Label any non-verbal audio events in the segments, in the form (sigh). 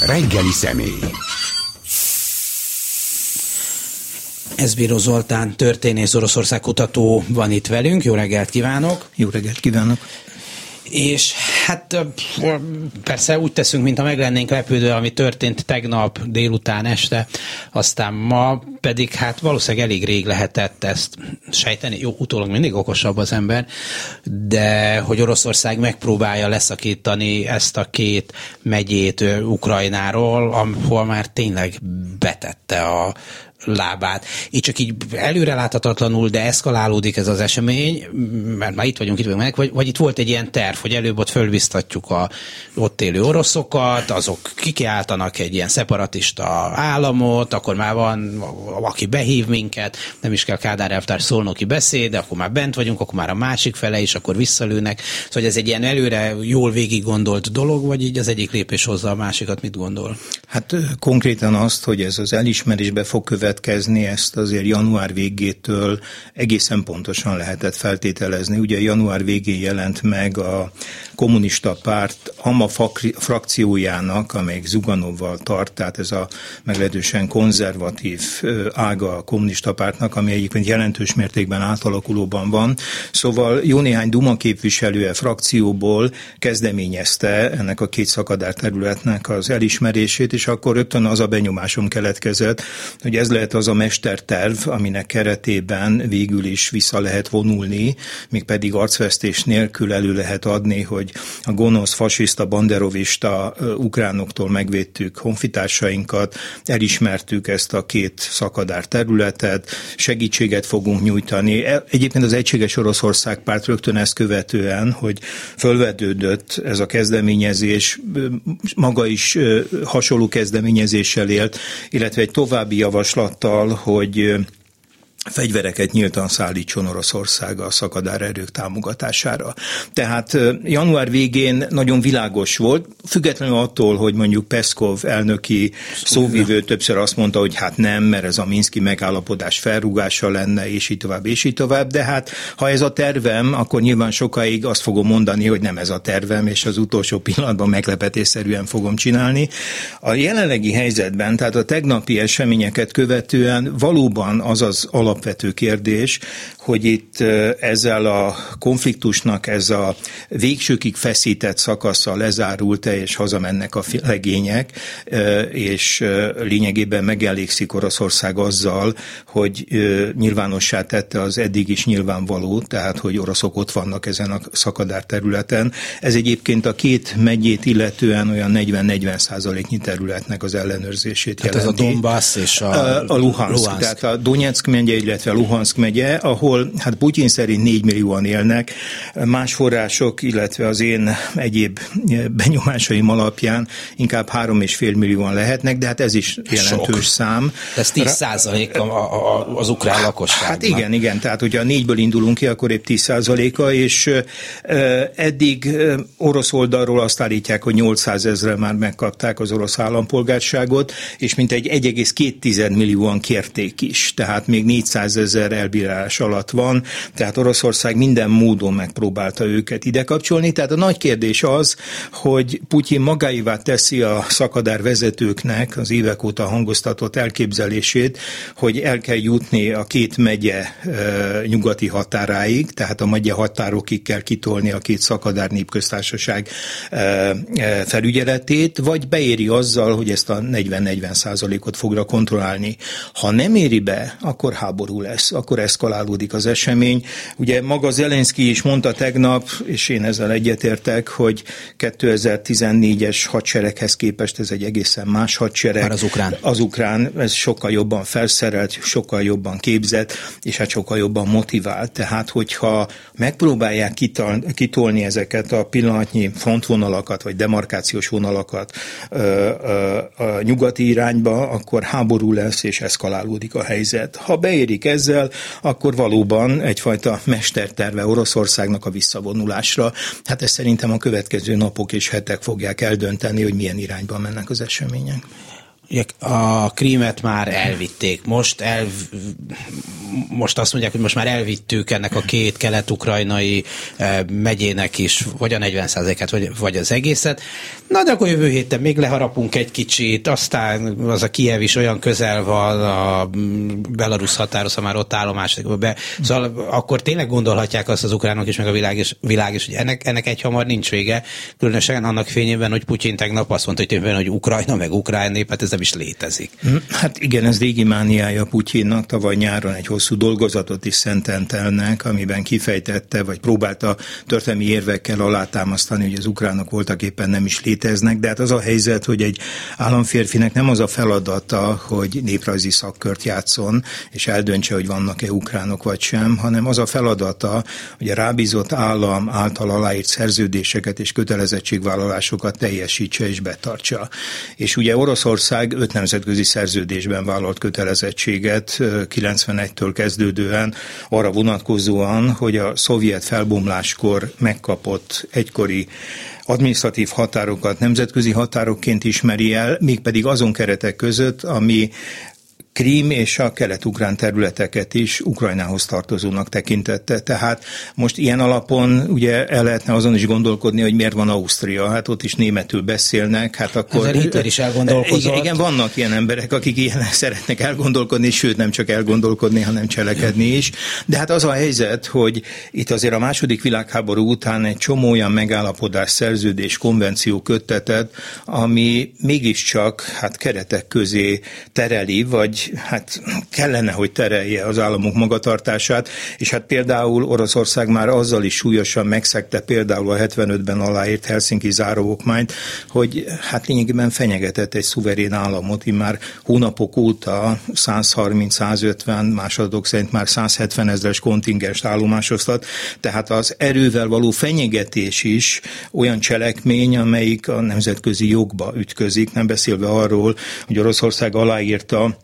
Reggeli személy. Ez Bíró Zoltán, történész Oroszország kutató van itt velünk. Jó reggelt kívánok! Jó reggelt kívánok! És hát persze úgy teszünk, mintha meg lennénk lepődve, ami történt tegnap délután este, aztán ma pedig hát valószínűleg elég rég lehetett ezt sejteni. Jó, utólag mindig okosabb az ember, de hogy Oroszország megpróbálja leszakítani ezt a két megyét Ukrajnáról, ahol már tényleg betette a, lábát. Így csak így előreláthatatlanul, de eszkalálódik ez az esemény, mert már itt vagyunk, itt vagyunk meg, vagy, vagy itt volt egy ilyen terv, hogy előbb ott fölbiztatjuk a ott élő oroszokat, azok kikiáltanak egy ilyen szeparatista államot, akkor már van, aki behív minket, nem is kell Kádár elvtárs szólnoki beszéd, de akkor már bent vagyunk, akkor már a másik fele is, akkor visszalőnek. Szóval ez egy ilyen előre jól végig gondolt dolog, vagy így az egyik lépés hozza a másikat, mit gondol? Hát konkrétan azt, hogy ez az elismerésbe fog követni, következni, ezt azért január végétől egészen pontosan lehetett feltételezni. Ugye január végén jelent meg a kommunista párt AMA frakciójának, amelyik Zuganovval tart, tehát ez a meglehetősen konzervatív ága a kommunista pártnak, ami egyébként jelentős mértékben átalakulóban van. Szóval jó néhány Duma képviselője frakcióból kezdeményezte ennek a két szakadár területnek az elismerését, és akkor rögtön az a benyomásom keletkezett, hogy ez lehet az a mesterterv, aminek keretében végül is vissza lehet vonulni, még pedig arcvesztés nélkül elő lehet adni, hogy a gonosz, fasiszta, banderovista ukránoktól megvédtük honfitársainkat, elismertük ezt a két szakadár területet, segítséget fogunk nyújtani. E, egyébként az Egységes Oroszország párt rögtön ezt követően, hogy fölvedődött ez a kezdeményezés, maga is hasonló kezdeményezéssel élt, illetve egy további javaslat javaslattal, hogy fegyvereket nyíltan szállítson Oroszország a szakadár erők támogatására. Tehát január végén nagyon világos volt, függetlenül attól, hogy mondjuk Peszkov elnöki szóvivő többször azt mondta, hogy hát nem, mert ez a Minszki megállapodás felrúgása lenne, és így tovább, és így tovább, de hát ha ez a tervem, akkor nyilván sokáig azt fogom mondani, hogy nem ez a tervem, és az utolsó pillanatban meglepetésszerűen fogom csinálni. A jelenlegi helyzetben, tehát a tegnapi eseményeket követően valóban az az alap alapvető kérdés, hogy itt ezzel a konfliktusnak ez a végsőkig feszített szakasza lezárult-e, és hazamennek a legények, és lényegében megelégszik Oroszország azzal, hogy nyilvánossá tette az eddig is nyilvánvaló, tehát hogy oroszok ott vannak ezen a szakadár területen. Ez egyébként a két megyét illetően olyan 40-40 százaléknyi területnek az ellenőrzését tehát jelenti. ez a Donbass és a, a Luhansk. Luhansk. Tehát a Donetsk megye, illetve Luhansk megye, ahol hát Putyin szerint 4 millióan élnek, más források, illetve az én egyéb benyomásaim alapján inkább 3,5 millióan lehetnek, de hát ez is jelentős Sok. szám. Ez 10 százalék az ukrán lakosság. Hát igen, igen, tehát hogyha négyből indulunk ki, akkor épp 10 százaléka, és eddig orosz oldalról azt állítják, hogy 800 ezre már megkapták az orosz állampolgárságot, és mintegy 1,2 millióan kérték is, tehát még 400 ezer elbírálás alatt van, tehát Oroszország minden módon megpróbálta őket ide kapcsolni. Tehát a nagy kérdés az, hogy Putyin magáivá teszi a szakadár vezetőknek az évek óta hangoztatott elképzelését, hogy el kell jutni a két megye nyugati határáig, tehát a megye határokig kell kitolni a két szakadár népköztársaság felügyeletét, vagy beéri azzal, hogy ezt a 40-40 százalékot fogra kontrollálni. Ha nem éri be, akkor háború lesz lesz, akkor eszkalálódik az esemény. Ugye maga Zelenszky is mondta tegnap, és én ezzel egyetértek, hogy 2014-es hadsereghez képest ez egy egészen más hadsereg. Már az ukrán. Az ukrán, ez sokkal jobban felszerelt, sokkal jobban képzett, és hát sokkal jobban motivált. Tehát, hogyha megpróbálják kitol, kitolni ezeket a pillanatnyi frontvonalakat, vagy demarkációs vonalakat ö, ö, a nyugati irányba, akkor háború lesz, és eszkalálódik a helyzet. Ha beérik ezzel, ezzel, akkor valóban egyfajta mesterterve Oroszországnak a visszavonulásra. Hát ezt szerintem a következő napok és hetek fogják eldönteni, hogy milyen irányba mennek az események. A krímet már elvitték. Most, el, most azt mondják, hogy most már elvittük ennek a két kelet-ukrajnai eh, megyének is, vagy a 40%-át, vagy, vagy az egészet. Na, de akkor jövő héten még leharapunk egy kicsit, aztán az a Kiev is olyan közel van a Belarus határoz, ha már ott állomásodik be. Szóval akkor tényleg gondolhatják azt az ukránok is, meg a világ is, világ is hogy ennek, ennek egy hamar nincs vége. Különösen annak fényében, hogy Putyin tegnap azt mondta, hogy, tényleg, hogy Ukrajna, meg Ukrán nép, hát ez nem is létezik. Hm, hát igen, ez régi mániája Putyinnak. Tavaly nyáron egy hosszú dolgozatot is szententelnek, amiben kifejtette, vagy próbálta történelmi érvekkel alátámasztani, hogy az ukránok voltak éppen nem is léteznek, de hát az a helyzet, hogy egy államférfinek nem az a feladata, hogy néprajzi szakkört játszon, és eldöntse, hogy vannak-e ukránok vagy sem, hanem az a feladata, hogy a rábízott állam által aláírt szerződéseket és kötelezettségvállalásokat teljesítse és betartsa. És ugye Oroszország öt nemzetközi szerződésben vállalt kötelezettséget 91-től kezdődően arra vonatkozóan, hogy a szovjet felbomláskor megkapott egykori administratív határokat nemzetközi határokként ismeri el, mégpedig azon keretek között, ami Krím és a kelet-ukrán területeket is Ukrajnához tartozónak tekintette. Tehát most ilyen alapon ugye el lehetne azon is gondolkodni, hogy miért van Ausztria. Hát ott is németül beszélnek, hát akkor... Ezzel Hitler is elgondolkozott. Igen, igen, vannak ilyen emberek, akik ilyen (laughs) szeretnek elgondolkodni, sőt nem csak elgondolkodni, hanem cselekedni is. De hát az a helyzet, hogy itt azért a második világháború után egy csomó olyan megállapodás, szerződés, konvenció köttetett, ami mégiscsak hát keretek közé tereli, vagy hát kellene, hogy terelje az államok magatartását, és hát például Oroszország már azzal is súlyosan megszegte például a 75-ben aláírt Helsinki záróokmányt, hogy hát lényegében fenyegetett egy szuverén államot, már hónapok óta 130-150, másodok szerint már 170 ezres kontingenst állomásoztat, tehát az erővel való fenyegetés is olyan cselekmény, amelyik a nemzetközi jogba ütközik, nem beszélve arról, hogy Oroszország aláírta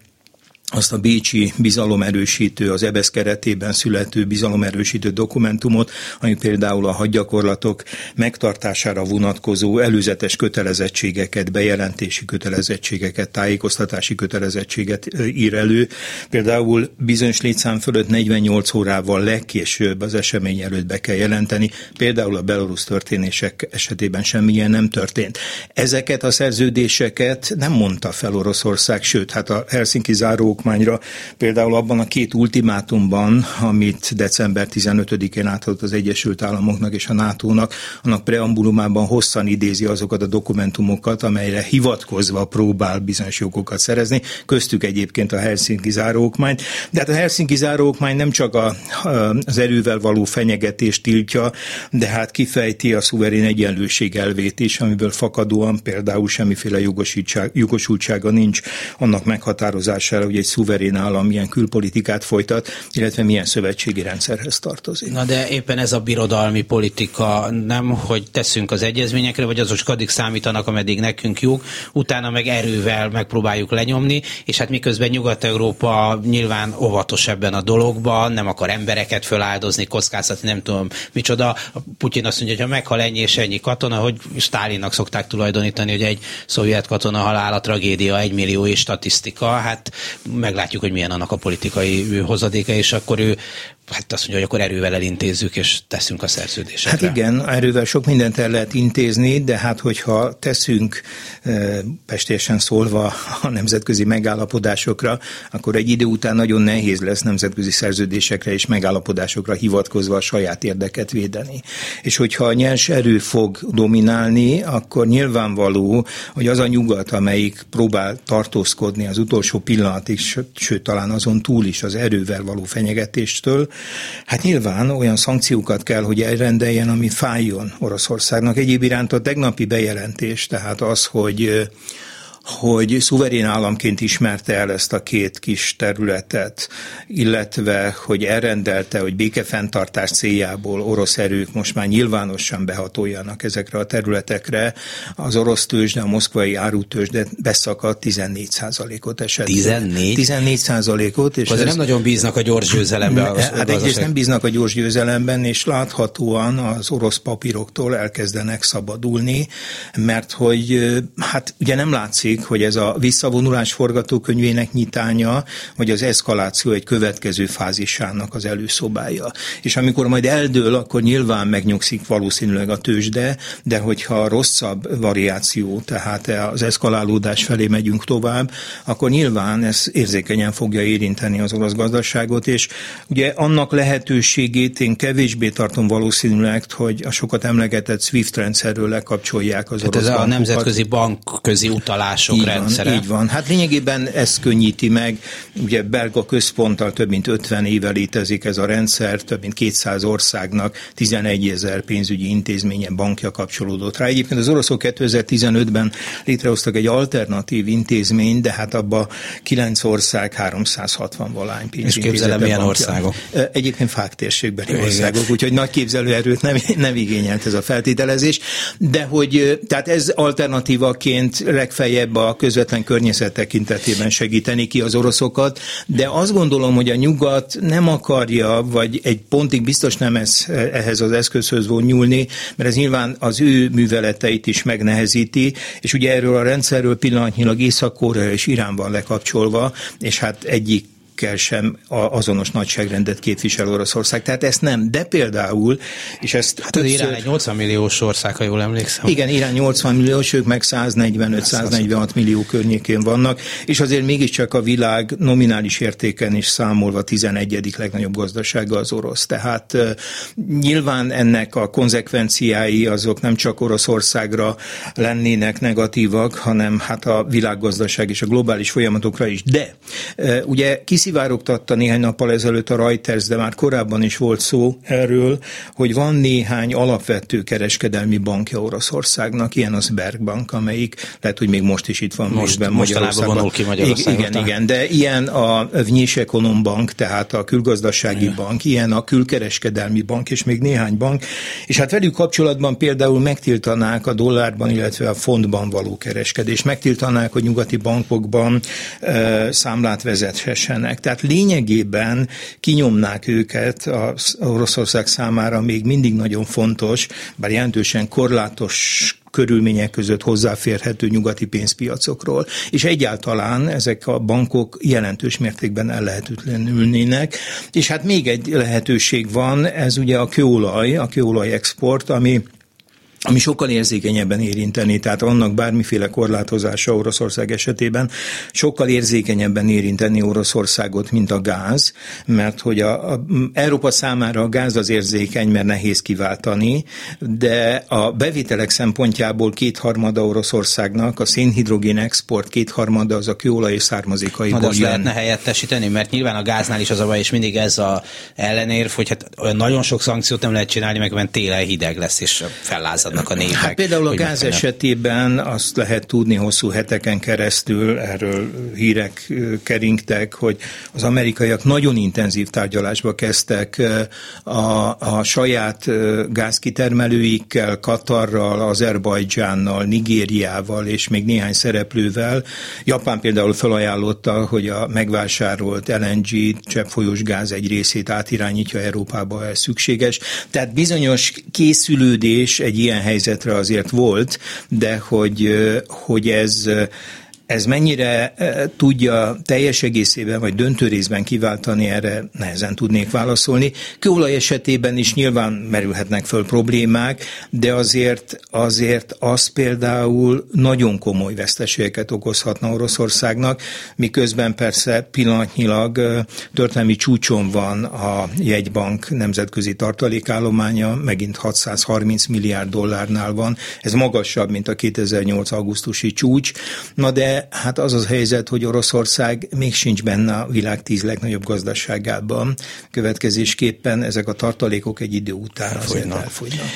azt a Bécsi bizalomerősítő, az EBSZ keretében születő bizalomerősítő dokumentumot, ami például a hadgyakorlatok megtartására vonatkozó előzetes kötelezettségeket, bejelentési kötelezettségeket, tájékoztatási kötelezettséget ír elő. Például bizonyos létszám fölött 48 órával legkésőbb az esemény előtt be kell jelenteni, például a belorusz történések esetében semmilyen nem történt. Ezeket a szerződéseket nem mondta fel Oroszország, sőt, hát a Helsinki zárók okmányra. Például abban a két ultimátumban, amit december 15-én átadott az Egyesült Államoknak és a NATO-nak, annak preambulumában hosszan idézi azokat a dokumentumokat, amelyre hivatkozva próbál bizonyos jogokat szerezni, köztük egyébként a Helsinki záróokmányt. De hát a Helsinki záróokmány nem csak a, az erővel való fenyegetést tiltja, de hát kifejti a szuverén egyenlőség elvét is, amiből fakadóan például semmiféle jogosultsága nincs annak meghatározására, hogy szuverén állam milyen külpolitikát folytat, illetve milyen szövetségi rendszerhez tartozik. Na de éppen ez a birodalmi politika, nem, hogy teszünk az egyezményekre, vagy azok addig számítanak, ameddig nekünk jók, utána meg erővel megpróbáljuk lenyomni, és hát miközben Nyugat-Európa nyilván óvatos ebben a dologban, nem akar embereket föláldozni, kockáztatni, nem tudom micsoda. Putyin azt mondja, hogy ha meghal ennyi és ennyi katona, hogy Stálinnak szokták tulajdonítani, hogy egy szovjet katona halála tragédia, egy millió és statisztika, hát meglátjuk, hogy milyen annak a politikai hozadéka, és akkor ő hát azt mondja, hogy akkor erővel elintézzük, és teszünk a szerződésekre. Hát igen, erővel sok mindent el lehet intézni, de hát hogyha teszünk e, pestésen szólva a nemzetközi megállapodásokra, akkor egy idő után nagyon nehéz lesz nemzetközi szerződésekre és megállapodásokra hivatkozva a saját érdeket védeni. És hogyha a nyers erő fog dominálni, akkor nyilvánvaló, hogy az a nyugat, amelyik próbál tartózkodni az utolsó pillanatig, sőt talán azon túl is az erővel való fenyegetéstől, Hát nyilván olyan szankciókat kell, hogy elrendeljen, ami fájjon Oroszországnak. Egyéb iránt a tegnapi bejelentés, tehát az, hogy hogy szuverén államként ismerte el ezt a két kis területet, illetve hogy elrendelte, hogy békefenntartás céljából orosz erők most már nyilvánosan behatoljanak ezekre a területekre. Az orosz tőzsde, a moszkvai árutőzsde beszakadt 14 ot esetleg. 14? 14 ot És Azért ez... nem nagyon bíznak a gyors győzelemben. Hát egyrészt nem bíznak a gyors győzelemben, és láthatóan az orosz papíroktól elkezdenek szabadulni, mert hogy hát ugye nem látszik, változik, hogy ez a visszavonulás forgatókönyvének nyitánya, vagy az eszkaláció egy következő fázisának az előszobája. És amikor majd eldől, akkor nyilván megnyugszik valószínűleg a tőzsde, de hogyha rosszabb variáció, tehát az eszkalálódás felé megyünk tovább, akkor nyilván ez érzékenyen fogja érinteni az orosz gazdaságot, és ugye annak lehetőségét én kevésbé tartom valószínűleg, hogy a sokat emlegetett SWIFT rendszerről lekapcsolják az hát orosz ez bankokat. a nemzetközi bankközi utalások így rendszere. Van, így van. Hát lényegében ez könnyíti meg. Ugye belga központtal több mint 50 éve létezik ez a rendszer, több mint 200 országnak 11 ezer pénzügyi intézménye, bankja kapcsolódott rá. Egyébként az oroszok 2015-ben létrehoztak egy alternatív intézményt, de hát abba 9 ország 360 valány És képzelem, milyen országok? Egyébként fák térségbeli országok, úgyhogy nagy képzelőerőt nem, nem igényelt ez a feltételezés, de hogy tehát ez alternatívaként legfeljebb a közvetlen környezet tekintetében segíteni ki az oroszokat, de azt gondolom, hogy a nyugat nem akarja, vagy egy pontig biztos nem ez, ehhez az eszközhöz von nyúlni, mert ez nyilván az ő műveleteit is megnehezíti, és ugye erről a rendszerről pillanatnyilag észak és Irán van lekapcsolva, és hát egyik kell sem azonos nagyságrendet képvisel Oroszország. Tehát ezt nem. De például, és ezt... Hát az Irán egy 80 milliós ország, ha jól emlékszem. Igen, Irán 80 milliós, ők meg 145-146 millió környékén vannak, és azért mégiscsak a világ nominális értéken is számolva 11. legnagyobb gazdasága az orosz. Tehát nyilván ennek a konzekvenciái azok nem csak Oroszországra lennének negatívak, hanem hát a világgazdaság és a globális folyamatokra is. De ugye kis kiszivárogtatta néhány nappal ezelőtt a Reuters, de már korábban is volt szó erről, hogy van néhány alapvető kereskedelmi bankja Oroszországnak, ilyen az Bergbank, amelyik lehet, hogy még most is itt van most, most Magyarországon. vonul ki Magyarországon. Igen, igen, de ilyen a Vnyis Bank, tehát a külgazdasági igen. bank, ilyen a külkereskedelmi bank, és még néhány bank, és hát velük kapcsolatban például megtiltanák a dollárban, illetve a fontban való kereskedés, megtiltanák, hogy nyugati bankokban e, számlát vezethessenek nincsenek. Tehát lényegében kinyomnák őket az Oroszország számára még mindig nagyon fontos, bár jelentősen korlátos körülmények között hozzáférhető nyugati pénzpiacokról, és egyáltalán ezek a bankok jelentős mértékben ellehetetlenülnének. És hát még egy lehetőség van, ez ugye a kőolaj, a kőolaj export, ami ami sokkal érzékenyebben érinteni, tehát annak bármiféle korlátozása Oroszország esetében sokkal érzékenyebben érinteni Oroszországot, mint a gáz, mert hogy a, a Európa számára a gáz az érzékeny, mert nehéz kiváltani, de a bevételek szempontjából kétharmada Oroszországnak, a szénhidrogén export kétharmada az a kőolaj és származékaiból jön. lehetne helyettesíteni, mert nyilván a gáznál is az a baj, és mindig ez a ellenérv, hogy hát nagyon sok szankciót nem lehet csinálni, meg mert télen hideg lesz, és fellázad maradnak a népek. Hát például a gáz esetében azt lehet tudni hosszú heteken keresztül, erről hírek keringtek, hogy az amerikaiak nagyon intenzív tárgyalásba kezdtek a, a saját gázkitermelőikkel, Katarral, Azerbajdzsánnal, Nigériával és még néhány szereplővel. Japán például felajánlotta, hogy a megvásárolt LNG cseppfolyós gáz egy részét átirányítja Európába, ez szükséges. Tehát bizonyos készülődés egy ilyen helyzetre azért volt, de hogy, hogy ez ez mennyire e, tudja teljes egészében vagy döntő részben kiváltani, erre nehezen tudnék válaszolni. Kőolaj esetében is nyilván merülhetnek föl problémák, de azért, azért az például nagyon komoly veszteségeket okozhatna Oroszországnak, miközben persze pillanatnyilag e, történelmi csúcson van a jegybank nemzetközi tartalékállománya, megint 630 milliárd dollárnál van, ez magasabb, mint a 2008 augusztusi csúcs, na de hát az az helyzet, hogy Oroszország még sincs benne a világ tíz legnagyobb gazdaságában. Következésképpen ezek a tartalékok egy idő után elfogynak. elfogynak.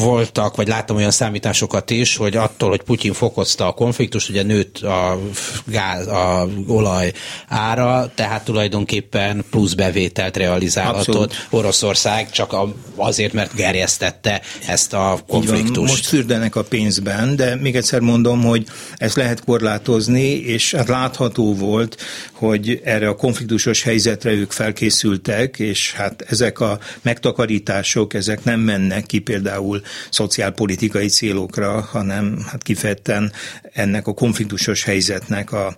Voltak, vagy láttam olyan számításokat is, hogy attól, hogy Putyin fokozta a konfliktust, ugye nőtt a gáz, a olaj ára, tehát tulajdonképpen plusz bevételt realizálhatott Abszolút. Oroszország csak azért, mert gerjesztette ezt a konfliktust. Most fürdenek a pénzben, de még egyszer mondom, hogy ez lehet korlátozó korlátozni, és hát látható volt, hogy erre a konfliktusos helyzetre ők felkészültek, és hát ezek a megtakarítások, ezek nem mennek ki például szociálpolitikai célokra, hanem hát kifejezetten ennek a konfliktusos helyzetnek a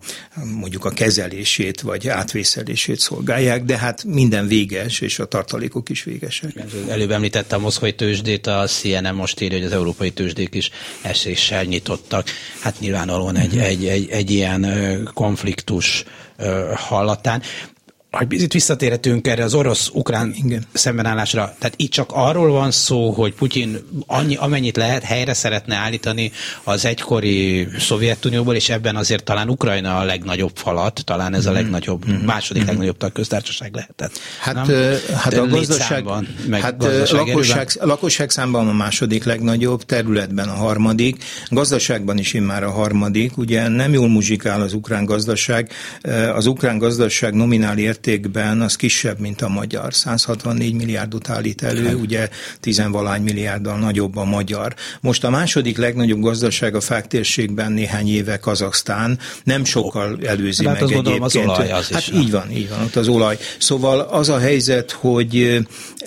mondjuk a kezelését vagy átvészelését szolgálják, de hát minden véges, és a tartalékok is végesek. Előbb említettem a moszkvai tőzsdét, a CNN most írja, hogy az európai tőzsdék is eséssel nyitottak. Hát nyilvánvalóan egy, uh-huh. egy, egy, egy ilyen konfliktus hallatán hogy bizit visszatérhetünk erre az orosz-ukrán szembenállásra, tehát itt csak arról van szó, hogy Putyin annyi, amennyit lehet helyre szeretne állítani az egykori Szovjetunióból, és ebben azért talán Ukrajna a legnagyobb falat, talán ez a mhm. legnagyobb, mm-hmm. második mm-hmm. legnagyobb köztársaság lehetett. Hát, nem? hát a gazdaság, meg hát gazdaság lakosság, lakosság számban a második legnagyobb, területben a harmadik, gazdaságban is immár a harmadik, ugye nem jól muzsikál az ukrán gazdaság, az ukrán gazdaság nominál ért mértékben az kisebb, mint a magyar. 164 milliárdot állít elő, hát. ugye tizenvalány milliárddal nagyobb a magyar. Most a második legnagyobb gazdaság a fák térségben néhány éve Kazaksztán, nem sokkal előzi hát meg egyébként. Az olaj az hát is, így van, így van, ott az olaj. Szóval az a helyzet, hogy,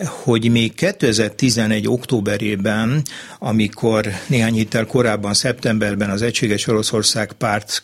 hogy még 2011 októberében, amikor néhány héttel korábban, szeptemberben az Egységes Oroszország párt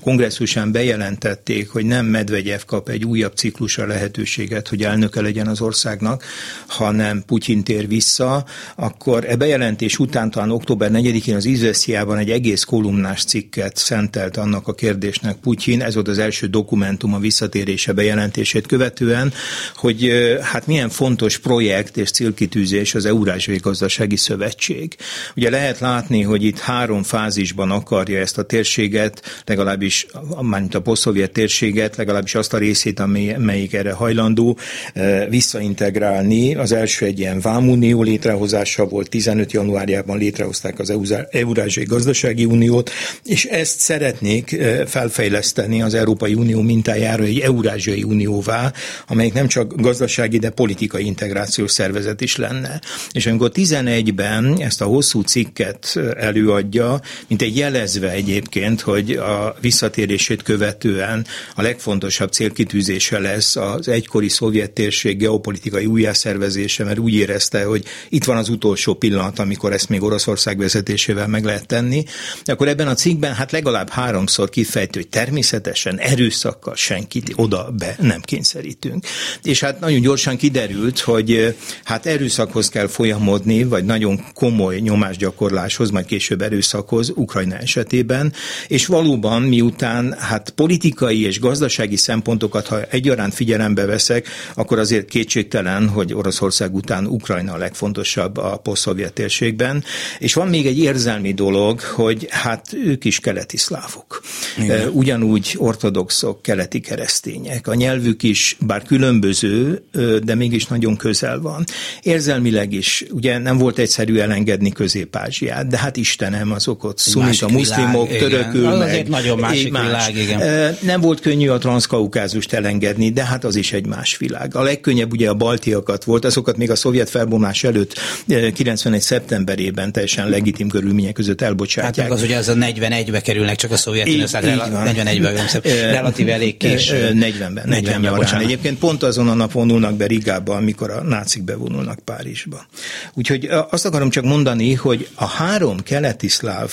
kongresszusán bejelentették, hogy nem Medvegyev kap egy új újabb ciklusra lehetőséget, hogy elnöke legyen az országnak, hanem Putyin tér vissza, akkor e bejelentés után talán október 4-én az Izvesziában egy egész kolumnás cikket szentelt annak a kérdésnek Putyin, ez volt az első dokumentum a visszatérése bejelentését követően, hogy hát milyen fontos projekt és célkitűzés az Eurázsiai Gazdasági Szövetség. Ugye lehet látni, hogy itt három fázisban akarja ezt a térséget, legalábbis, mármint a posztszovjet térséget, legalábbis azt a részét, melyik erre hajlandó eh, visszaintegrálni. Az első egy ilyen vámunió létrehozása volt, 15 januárjában létrehozták az Eurázsiai Gazdasági Uniót, és ezt szeretnék eh, felfejleszteni az Európai Unió mintájára egy Eurázsiai Unióvá, amelyik nem csak gazdasági, de politikai integrációs szervezet is lenne. És amikor 11-ben ezt a hosszú cikket eh, előadja, mint egy jelezve egyébként, hogy a visszatérését követően a legfontosabb célkitűzés döntése lesz az egykori szovjet térség geopolitikai újjászervezése, mert úgy érezte, hogy itt van az utolsó pillanat, amikor ezt még Oroszország vezetésével meg lehet tenni. Akkor ebben a cikkben hát legalább háromszor kifejtő, hogy természetesen erőszakkal senkit oda be nem kényszerítünk. És hát nagyon gyorsan kiderült, hogy hát erőszakhoz kell folyamodni, vagy nagyon komoly nyomásgyakorláshoz, majd később erőszakhoz Ukrajna esetében, és valóban miután hát politikai és gazdasági szempontokat, ha egyaránt figyelembe veszek, akkor azért kétségtelen, hogy Oroszország után Ukrajna a legfontosabb a posztszovjet térségben. És van még egy érzelmi dolog, hogy hát ők is keleti szlávok. Igen. Ugyanúgy ortodoxok, keleti keresztények. A nyelvük is, bár különböző, de mégis nagyon közel van. Érzelmileg is, ugye nem volt egyszerű elengedni Közép-Ázsiát, de hát Istenem, azok ott szunita muszlimok, világ, törökül igen. meg. nagyon másik más. világ, igen. Nem volt könnyű a transzkaukázust elengedni elengedni, de hát az is egy más világ. A legkönnyebb ugye a baltiakat volt, azokat még a szovjet felbomlás előtt 91. Eh, szeptemberében teljesen legitim körülmények között elbocsátják. Hát meg az ugye az a 41-be kerülnek csak a Szovjetunió, tehát 41-ben relatív elég késő. 40-ben, 40 ben. Egyébként pont azon a nap vonulnak be Rigába, amikor a nácik bevonulnak Párizsba. Úgyhogy azt akarom csak mondani, hogy a három keleti szláv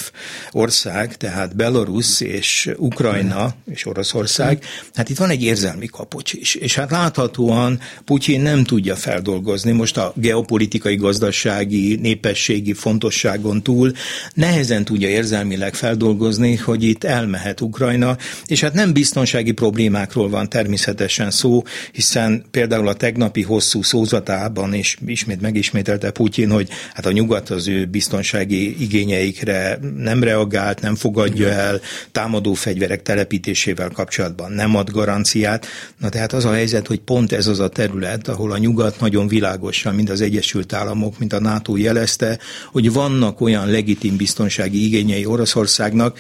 ország, tehát Belarus és Ukrajna és Oroszország, hát itt van egy érzelmi kapocs is. És hát láthatóan Putyin nem tudja feldolgozni most a geopolitikai, gazdasági, népességi fontosságon túl, nehezen tudja érzelmileg feldolgozni, hogy itt elmehet Ukrajna, és hát nem biztonsági problémákról van természetesen szó, hiszen például a tegnapi hosszú szózatában is ismét megismételte Putyin, hogy hát a nyugat az ő biztonsági igényeikre nem reagált, nem fogadja el, támadó fegyverek telepítésével kapcsolatban nem ad garanciát. Na tehát az a helyzet, hogy pont ez az a terület, ahol a nyugat nagyon világosan, mind az Egyesült Államok, mint a NATO jelezte, hogy vannak olyan legitim biztonsági igényei Oroszországnak,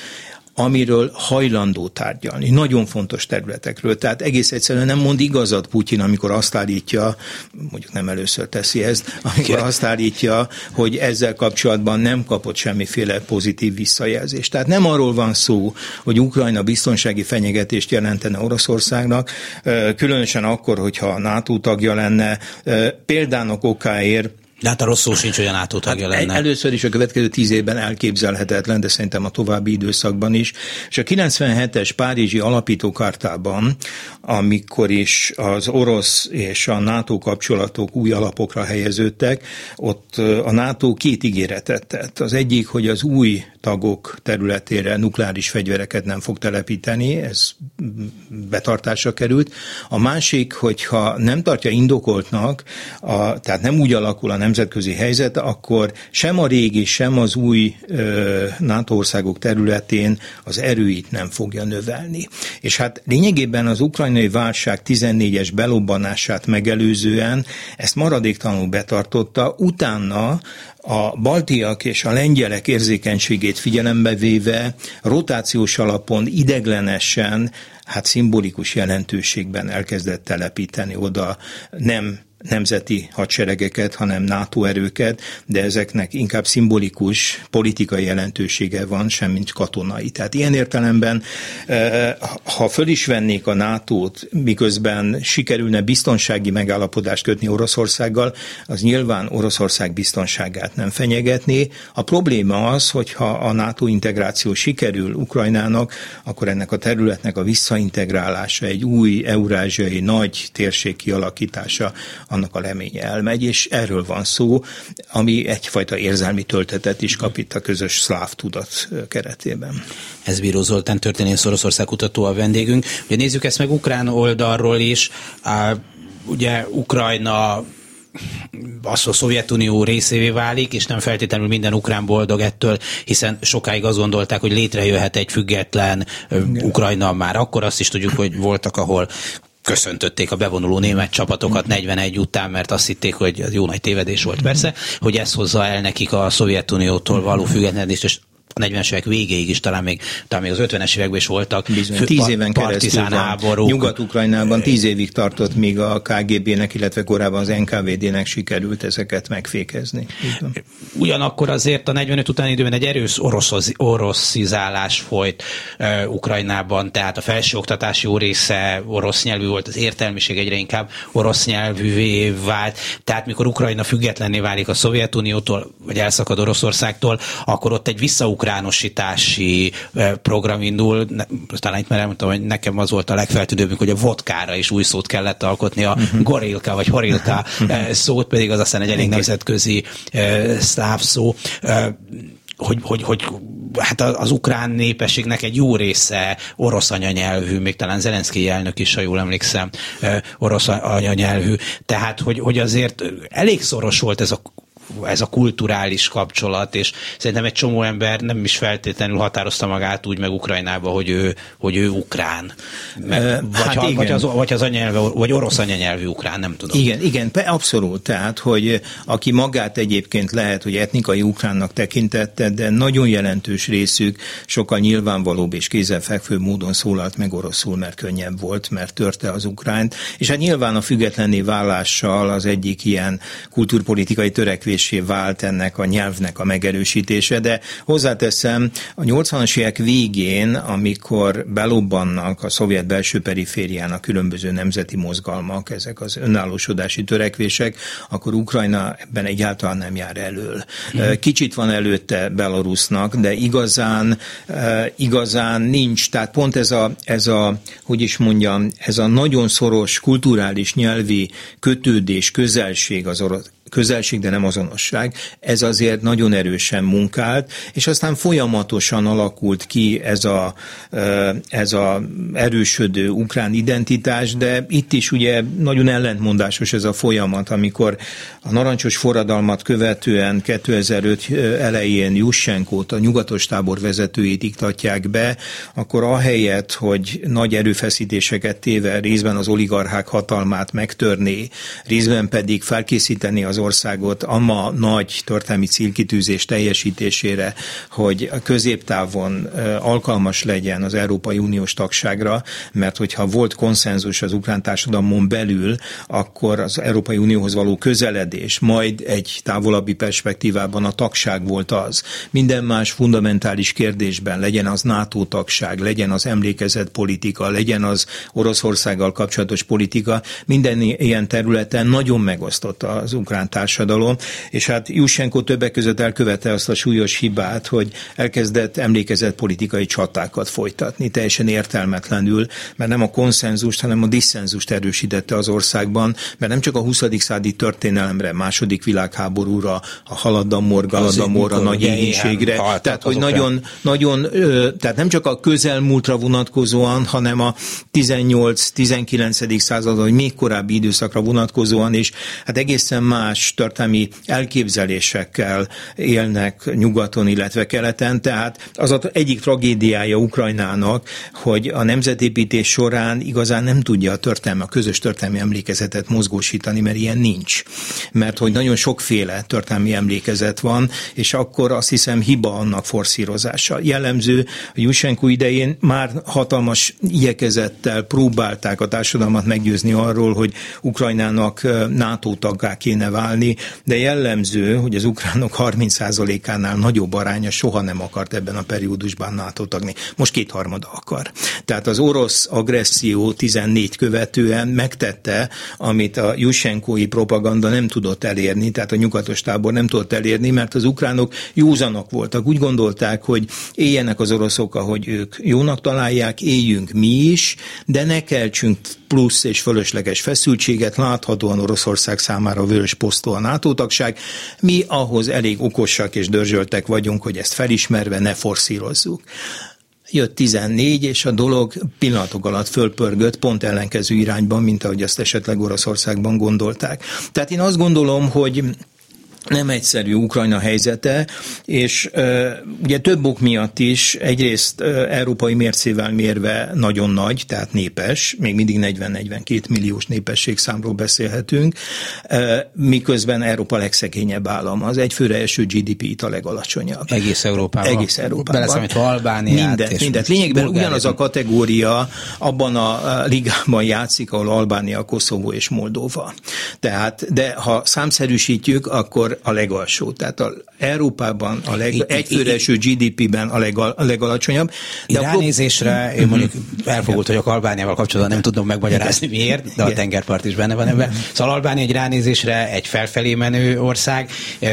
amiről hajlandó tárgyalni. Nagyon fontos területekről. Tehát egész egyszerűen nem mond igazat Putyin, amikor azt állítja, mondjuk nem először teszi ezt, amikor azt állítja, hogy ezzel kapcsolatban nem kapott semmiféle pozitív visszajelzést. Tehát nem arról van szó, hogy Ukrajna biztonsági fenyegetést jelentene Oroszországnak, különösen akkor, hogyha a NATO tagja lenne. Példának okáért de hát a rossz szó sincs, hogy a NATO tagja hát lenne. Először is a következő tíz évben elképzelhetetlen, de szerintem a további időszakban is. És a 97-es Párizsi alapítókartában, amikor is az orosz és a NATO kapcsolatok új alapokra helyeződtek, ott a NATO két ígéretet tett. Az egyik, hogy az új tagok területére nukleáris fegyvereket nem fog telepíteni, ez betartásra került. A másik, hogyha nem tartja indokoltnak, a, tehát nem úgy alakul a nemzetközi helyzet, akkor sem a régi, sem az új ö, NATO országok területén az erőit nem fogja növelni. És hát lényegében az ukrajnai válság 14-es belobbanását megelőzően ezt maradéktalanul betartotta, utána a baltiak és a lengyelek érzékenységét figyelembe véve rotációs alapon ideglenesen, hát szimbolikus jelentőségben elkezdett telepíteni oda. Nem nemzeti hadseregeket, hanem NATO erőket, de ezeknek inkább szimbolikus politikai jelentősége van, semmint katonai. Tehát ilyen értelemben, eh, ha föl is vennék a NATO-t, miközben sikerülne biztonsági megállapodást kötni Oroszországgal, az nyilván Oroszország biztonságát nem fenyegetné. A probléma az, hogyha a NATO integráció sikerül Ukrajnának, akkor ennek a területnek a visszaintegrálása, egy új eurázsiai nagy térség kialakítása, annak a leménye elmegy, és erről van szó, ami egyfajta érzelmi töltetet is kap itt a közös szláv tudat keretében. Ez Bíró Zoltán történész Oroszország kutató a vendégünk. Ugye nézzük ezt meg ukrán oldalról is. Ugye Ukrajna az, a Szovjetunió részévé válik, és nem feltétlenül minden ukrán boldog ettől, hiszen sokáig azt gondolták, hogy létrejöhet egy független Igen. Ukrajna már akkor, azt is tudjuk, hogy voltak, ahol köszöntötték a bevonuló német csapatokat 41 után, mert azt hitték, hogy jó nagy tévedés volt persze, hogy ez hozza el nekik a Szovjetuniótól való függetlenést, és 40-es évek végéig is, talán még, talán még az 50-es években is voltak. Bizony, fő, tíz éven keresztül háborúk. Nyugat-Ukrajnában tíz évig tartott, míg a KGB-nek, illetve korábban az NKVD-nek sikerült ezeket megfékezni. Ugyanakkor azért a 45 utáni időben egy erős orosz, oroszizálás folyt uh, Ukrajnában, tehát a felsőoktatás jó része orosz nyelvű volt, az értelmiség egyre inkább orosz nyelvűvé vált, tehát mikor Ukrajna függetlenné válik a Szovjetuniótól, vagy elszakad Oroszországtól, akkor ott egy visszauk ukránusítási program indul, talán itt már elmondtam, hogy nekem az volt a legfeltűnőbb, hogy a vodkára is új szót kellett alkotni, a uh-huh. gorilka vagy horilka szót, pedig az aztán egy elég nemzetközi szláv szó hogy, hogy, hogy hát az ukrán népességnek egy jó része orosz anyanyelvű, még talán Zelenszky elnök is, ha jól emlékszem, orosz anyanyelvű. Tehát, hogy, hogy azért elég szoros volt ez a ez a kulturális kapcsolat, és szerintem egy csomó ember nem is feltétlenül határozta magát úgy meg Ukrajnába, hogy ő, hogy ő ukrán. Meg, vagy, hát ha, vagy, az, vagy az anyanyelve, vagy orosz anyanyelvű ukrán, nem tudom. Igen, igen, abszolút. Tehát, hogy aki magát egyébként lehet, hogy etnikai ukránnak tekintette, de nagyon jelentős részük sokkal nyilvánvalóbb és kézenfekvő módon szólalt meg oroszul, mert könnyebb volt, mert törte az ukránt. És hát nyilván a függetlenné válással az egyik ilyen kulturpolitikai törekvés lépésé vált ennek a nyelvnek a megerősítése, de hozzáteszem, a 80-as évek végén, amikor belobbannak a szovjet belső perifériának különböző nemzeti mozgalmak, ezek az önállósodási törekvések, akkor Ukrajna ebben egyáltalán nem jár elől. Mhm. Kicsit van előtte Belarusnak, de igazán, igazán nincs. Tehát pont ez a, ez a, hogy is mondjam, ez a nagyon szoros kulturális nyelvi kötődés, közelség az orosz közelség, de nem azonosság. Ez azért nagyon erősen munkált, és aztán folyamatosan alakult ki ez a, ez a erősödő ukrán identitás, de itt is ugye nagyon ellentmondásos ez a folyamat, amikor a narancsos forradalmat követően 2005 elején Jussenkót, a nyugatos tábor vezetőjét iktatják be, akkor ahelyett, hogy nagy erőfeszítéseket téve részben az oligarchák hatalmát megtörni, részben pedig felkészíteni az az országot a ma nagy történelmi célkitűzés teljesítésére, hogy középtávon alkalmas legyen az Európai Uniós tagságra, mert hogyha volt konszenzus az ukrán társadalmon belül, akkor az Európai Unióhoz való közeledés, majd egy távolabbi perspektívában a tagság volt az. Minden más fundamentális kérdésben, legyen az NATO tagság, legyen az emlékezet politika, legyen az Oroszországgal kapcsolatos politika, minden ilyen területen nagyon megosztotta az ukrán társadalom, és hát Jusenko többek között elkövette azt a súlyos hibát, hogy elkezdett emlékezett politikai csatákat folytatni, teljesen értelmetlenül, mert nem a konszenzust, hanem a diszenzust erősítette az országban, mert nem csak a 20. századi történelemre, második világháborúra, a Haladamor, Galadamor, a nagy éhénységre, tehát hogy nagyon, nagyon, tehát nem csak a közelmúltra vonatkozóan, hanem a 18-19. század, vagy még korábbi időszakra vonatkozóan, és hát egészen más történelmi elképzelésekkel élnek nyugaton, illetve keleten, tehát az az egyik tragédiája Ukrajnának, hogy a nemzetépítés során igazán nem tudja a történelme, a közös történelmi emlékezetet mozgósítani, mert ilyen nincs. Mert hogy nagyon sokféle történelmi emlékezet van, és akkor azt hiszem hiba annak forszírozása. Jellemző, a Jusenko idején már hatalmas igyekezettel próbálták a társadalmat meggyőzni arról, hogy Ukrajnának NATO taggá kéne válni, de jellemző, hogy az ukránok 30%-ánál nagyobb aránya soha nem akart ebben a periódusban NATO tagni. Most kétharmada akar. Tehát az orosz agresszió 14 követően megtette, amit a Jusenkói propaganda nem tudott elérni, tehát a nyugatos tábor nem tudott elérni, mert az ukránok józanok voltak. Úgy gondolták, hogy éljenek az oroszok, ahogy ők jónak találják, éljünk mi is, de ne keltsünk plusz és fölösleges feszültséget, láthatóan Oroszország számára vörös posztó a NATO tagság. Mi ahhoz elég okosak és dörzsöltek vagyunk, hogy ezt felismerve ne forszírozzuk jött 14, és a dolog pillanatok alatt fölpörgött pont ellenkező irányban, mint ahogy azt esetleg Oroszországban gondolták. Tehát én azt gondolom, hogy nem egyszerű Ukrajna helyzete, és uh, ugye több ok miatt is, egyrészt európai mércével mérve nagyon nagy, tehát népes, még mindig 40-42 milliós népességszámról beszélhetünk, miközben Európa legszegényebb állam, az egyfőre eső GDP itt a legalacsonyabb. Egész Európában. Egész Európában. Beleszámítva Albániát. Minden, és mindent. Lényegben ugyanaz a kategória abban a ligában játszik, ahol Albánia, Koszovó és Moldova. Tehát, de ha számszerűsítjük, akkor a legalsó. Tehát a Európában a leg, egyfőre eső GDP-ben a, legal, a legalacsonyabb. De ránézésre, én mondjuk elfogult vagyok Albániával kapcsolatban, nem tudom megmagyarázni miért, de a tengerpart is benne van ebben. Szóval Albánia egy ránézésre egy felfelé menő ország,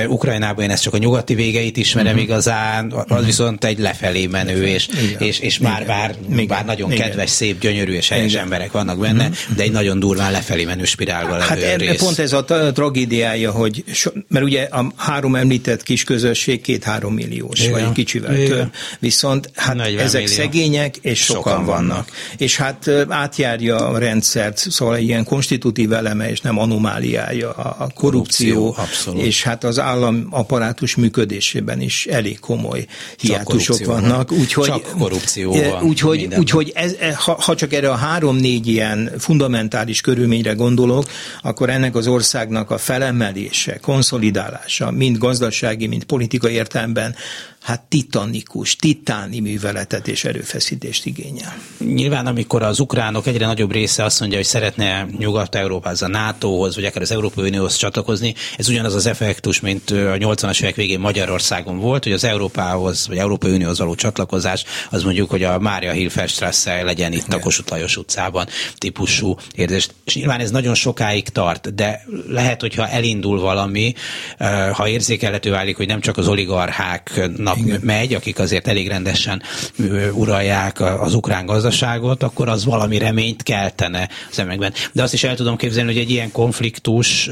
Ukrajnában én ezt csak a nyugati végeit ismerem uh-huh. igazán, az viszont egy lefelé menő, és, és, és már, bár, bár nagyon Igen. kedves, szép, gyönyörű és helyes Igen. emberek vannak benne, uh-huh. de egy nagyon durván lefelé menő spirálba levő hát rész. pont ez a tragédiája, hogy so, mert ugye a három említett kis közösség két-három milliós, Igen. vagy kicsivel Igen. több. Viszont hát ezek millió. szegények, és sokan, sokan vannak. vannak. És hát átjárja a rendszert, szóval ilyen konstitutív eleme, és nem anomáliája a korrupció, korrupció és hát az állam apparátus működésében is elég komoly hiátusok vannak. Van. Úgyhogy, csak korrupció van. Úgyhogy, úgyhogy ez, ha, ha csak erre a három-négy ilyen fundamentális körülményre gondolok, akkor ennek az országnak a felemelése, konszolidálása, megoldása, mind gazdasági, mind politikai értelemben hát titanikus, titáni műveletet és erőfeszítést igényel. Nyilván, amikor az ukránok egyre nagyobb része azt mondja, hogy szeretne Nyugat-Európához, a NATO-hoz, vagy akár az Európai Unióhoz csatlakozni, ez ugyanaz az effektus, mint a 80-as évek végén Magyarországon volt, hogy az Európához, vagy Európai Unióhoz való csatlakozás, az mondjuk, hogy a Mária Hilferstrasse legyen itt a Kossuth Lajos utcában típusú érzés. És nyilván ez nagyon sokáig tart, de lehet, hogyha elindul valami, ha érzékelhető válik, hogy nem csak az oligarcháknak nap Igen. megy, akik azért elég rendesen uralják az ukrán gazdaságot, akkor az valami reményt keltene az emekben. De azt is el tudom képzelni, hogy egy ilyen konfliktus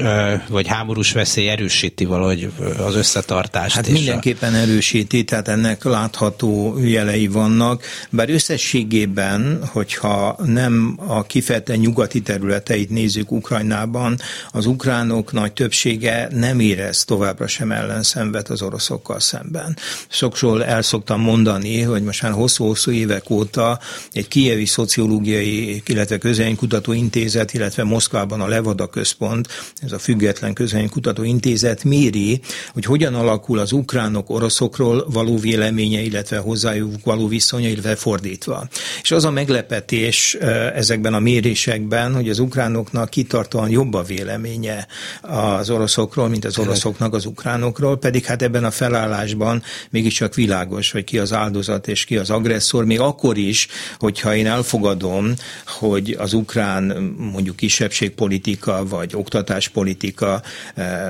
vagy háborús veszély erősíti valahogy az összetartást. Hát mindenképpen a... erősíti, tehát ennek látható jelei vannak, bár összességében, hogyha nem a kifejezetten nyugati területeit nézzük Ukrajnában, az ukránok nagy többsége nem érez érez továbbra sem ellenszenvet az oroszokkal szemben. Sokszor el szoktam mondani, hogy most már hosszú-hosszú évek óta egy kievi szociológiai, illetve közönkutató intézet, illetve Moszkvában a Levada központ, ez a független közönkutató intézet méri, hogy hogyan alakul az ukránok oroszokról való véleménye, illetve hozzájuk való viszonya, illetve fordítva. És az a meglepetés ezekben a mérésekben, hogy az ukránoknak kitartóan jobb a véleménye az oroszokról, mint az oroszoknak az ukránokról, pedig hát ebben a felállásban mégiscsak világos, hogy ki az áldozat és ki az agresszor, még akkor is, hogyha én elfogadom, hogy az ukrán mondjuk kisebbségpolitika vagy oktatáspolitika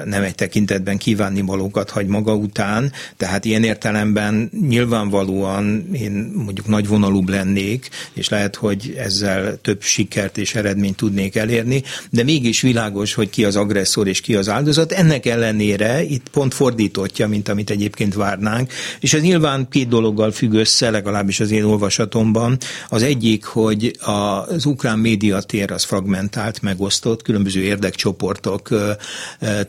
nem egy tekintetben kívánni valókat hagy maga után, tehát ilyen értelemben nyilvánvalóan én mondjuk nagyvonalúbb lennék, és lehet, hogy ezzel több sikert és eredményt tudnék elérni, de mégis világos, hogy ki az agresszor és ki az áldozat. Ennek ellenére itt pont fordítottja, mint amit egyébként várnánk, és ez nyilván két dologgal függ össze, legalábbis az én olvasatomban. Az egyik, hogy az ukrán médiatér az fragmentált, megosztott, különböző érdekcsoportok,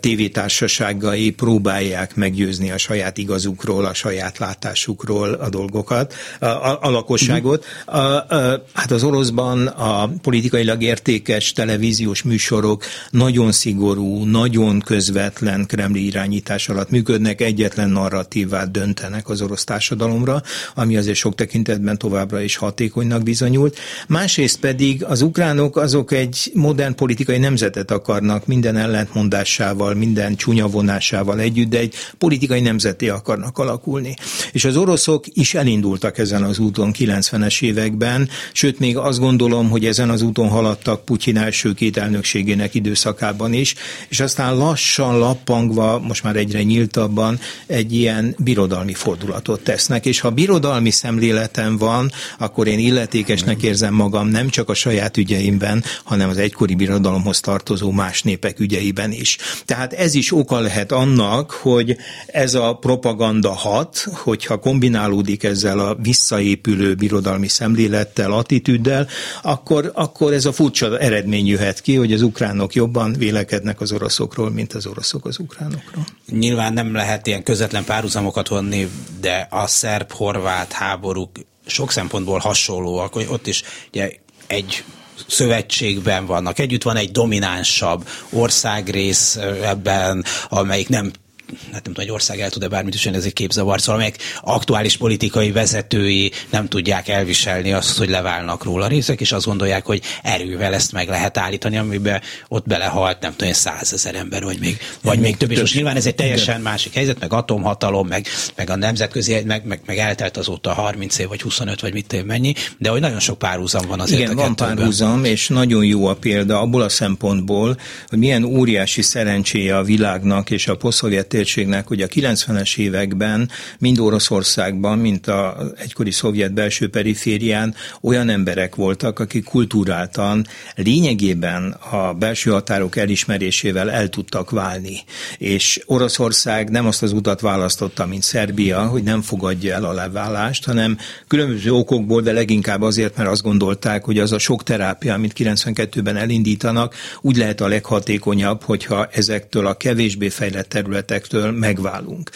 tévétársaságai próbálják meggyőzni a saját igazukról, a saját látásukról a dolgokat, a, a, lakosságot. A, a, hát az oroszban a politikailag értékes televíziós műsorok nagyon szigorú, nagyon közvetlen kremli irányítás alatt működnek, egyetlen narratívát döntenek az orosz társadalomra, ami azért sok tekintetben továbbra is hatékonynak bizonyult. Másrészt pedig az ukránok azok egy modern politikai nemzetet akarnak minden ellentmondásával, minden csúnya vonásával együtt, de egy politikai nemzeté akarnak alakulni. És az oroszok is elindultak ezen az úton 90-es években, sőt még azt gondolom, hogy ezen az úton haladtak Putyin első két elnökségének időszakában is, és aztán lassan lappangva, most már egyre nyíltabban egy ilyen birodalmi fordulatot tesznek, és ha birodalmi szemléletem van, akkor én illetékesnek érzem magam nem csak a saját ügyeimben, hanem az egykori birodalomhoz tartozó más népek ügyeiben is. Tehát ez is oka lehet annak, hogy ez a propaganda hat, hogyha kombinálódik ezzel a visszaépülő birodalmi szemlélettel, attitűddel, akkor, akkor ez a furcsa eredmény jöhet ki, hogy az ukránok jobban vélekednek az oroszokról, mint az oroszok az ukránokról. Nyilván nem lehet ilyen közvetlen párhuzamokat vonni, de a szerb-horvát háborúk sok szempontból hasonlóak, hogy ott is ugye egy szövetségben vannak. Együtt van egy dominánsabb országrész ebben, amelyik nem hát nem tudom, egy ország el tud-e bármit is, ez egy képzavar, szóval amelyek aktuális politikai vezetői nem tudják elviselni azt, hogy leválnak róla részek, és azt gondolják, hogy erővel ezt meg lehet állítani, amiben ott belehalt, nem tudom, százezer ember, vagy még, vagy még több. És most nyilván ez egy teljesen másik helyzet, meg atomhatalom, meg, meg a nemzetközi, meg, meg, meg eltelt azóta 30 év, vagy 25, vagy mit tudom mennyi, de hogy nagyon sok párhuzam van azért Igen, van párhuzam, és nagyon jó a példa abból a szempontból, hogy milyen óriási szerencséje a világnak és a posztszovjet térségnek, hogy a 90-es években mind Oroszországban, mint a egykori szovjet belső periférián olyan emberek voltak, akik kultúráltan lényegében a belső határok elismerésével el tudtak válni. És Oroszország nem azt az utat választotta, mint Szerbia, hogy nem fogadja el a leválást, hanem különböző okokból, de leginkább azért, mert azt gondolták, hogy az a sok terápia, amit 92-ben elindítanak, úgy lehet a leghatékonyabb, hogyha ezektől a kevésbé fejlett területek területektől megválunk.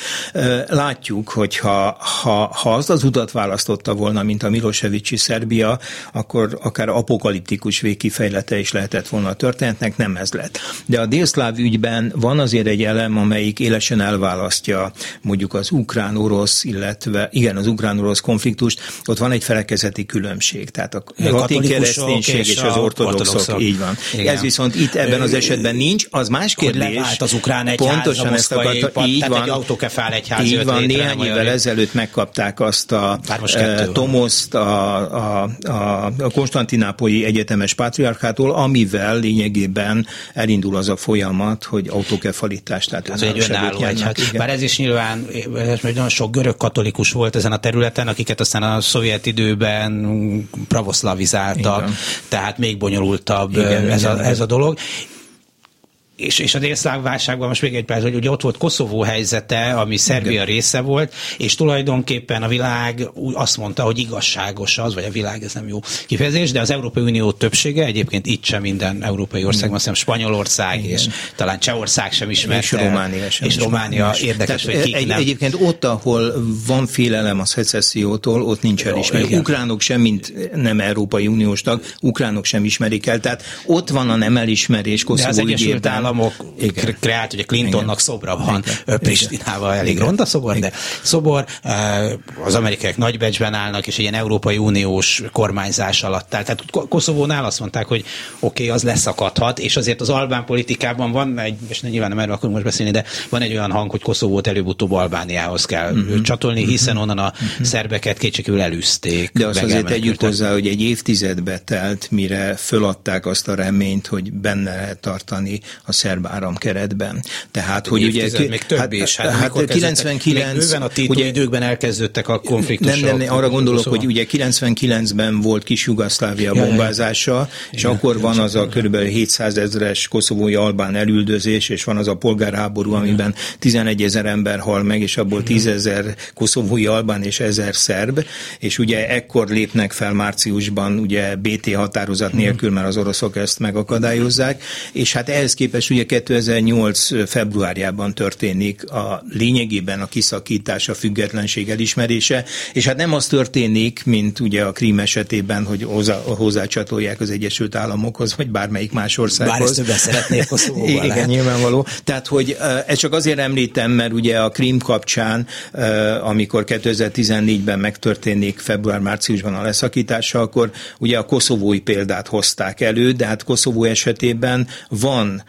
Látjuk, hogy ha, ha, ha azt az utat választotta volna, mint a Milosevicsi Szerbia, akkor akár apokaliptikus végkifejlete is lehetett volna a történetnek, nem ez lett. De a délszláv ügyben van azért egy elem, amelyik élesen elválasztja mondjuk az ukrán-orosz, illetve igen, az ukrán-orosz konfliktust, ott van egy felekezeti különbség. Tehát a latin kereszténység és, és az ortodoxok, ortodoxok. így van. Igen. Ez viszont itt ebben az esetben nincs, az más kérdés. Hogy az ukrán egyház, pontosan ezt akarta, Így tehát van, egy autókefál egyház Így van, néhány évvel ezelőtt megkapták azt a e, Tomoszt a, a, a, a Konstantinápolyi Egyetemes Pátriarchától, amivel lényegében elindul az a folyamat, hogy autókefalitást, tehát ez egy önálló egyház. Bár ez is nyilván, ez nagyon sok görög katolikus volt ezen a területen, akiket aztán a szovjet időben pravoszlavizáltak, tehát még bonyolultabb igen, ez, igen, a, ez a dolog és, és a délszláv válságban most még egy perc, hogy ugye ott volt Koszovó helyzete, ami Szerbia Igen. része volt, és tulajdonképpen a világ azt mondta, hogy igazságos az, vagy a világ, ez nem jó kifejezés, de az Európai Unió többsége, egyébként itt sem minden európai országban, azt hiszem Spanyolország Igen. és talán Csehország sem ismerte. És Románia sem. És Románia érdekes, Tehát, hogy egy, nem. Egyébként ott, ahol van félelem a szecessziótól, ott nincs elismerés. Ukránok sem, mint nem Európai Uniós tag, ukránok sem ismerik el. Tehát ott van a nem elismerés Koszovó Egyesült Államok Igen. kreált, ugye Clintonnak Igen. szobra van, Igen. Pristinával elég Igen. ronda szobor, Igen. de szobor, az amerikaiak nagybecsben állnak, és ilyen Európai Uniós kormányzás alatt áll. Tehát Koszovónál azt mondták, hogy oké, okay, az leszakadhat, és azért az albán politikában van egy, és nyilván nem erről akarunk most beszélni, de van egy olyan hang, hogy Koszovót előbb-utóbb Albániához kell uh-huh. csatolni, hiszen onnan a uh-huh. szerbeket kétségül elűzték. De azt azért tegyük hozzá, hogy egy évtizedbe telt, mire föladták azt a reményt, hogy benne lehet tartani a szerb áramkeretben. Tehát, hogy ugye... még több hát, is. Hát, hát 99... Még a ugye, időkben elkezdődtek a konfliktusok. Nem, nem, arra gondolok, szóval. hogy ugye 99-ben volt kis Jugoszlávia ja, bombázása, és ja, akkor van az a kb. 700 ezeres koszovói albán elüldözés, és van az a polgárháború, amiben 11 ezer ember hal meg, és abból 10 ezer koszovói albán és ezer szerb, és ugye ekkor lépnek fel márciusban ugye BT határozat nélkül, mert az oroszok ezt megakadályozzák, és hát ehhez képest ugye 2008 februárjában történik a lényegében a kiszakítás, a függetlenség elismerése, és hát nem az történik, mint ugye a Krím esetében, hogy hozzá, hozzácsatolják az Egyesült Államokhoz, vagy bármelyik más országhoz. Bár ezt többen szeretnék Igen, lehet. nyilvánvaló. Tehát, hogy ezt csak azért említem, mert ugye a Krím kapcsán, amikor 2014-ben megtörténik február-márciusban a leszakítása, akkor ugye a koszovói példát hozták elő, de hát Koszovó esetében van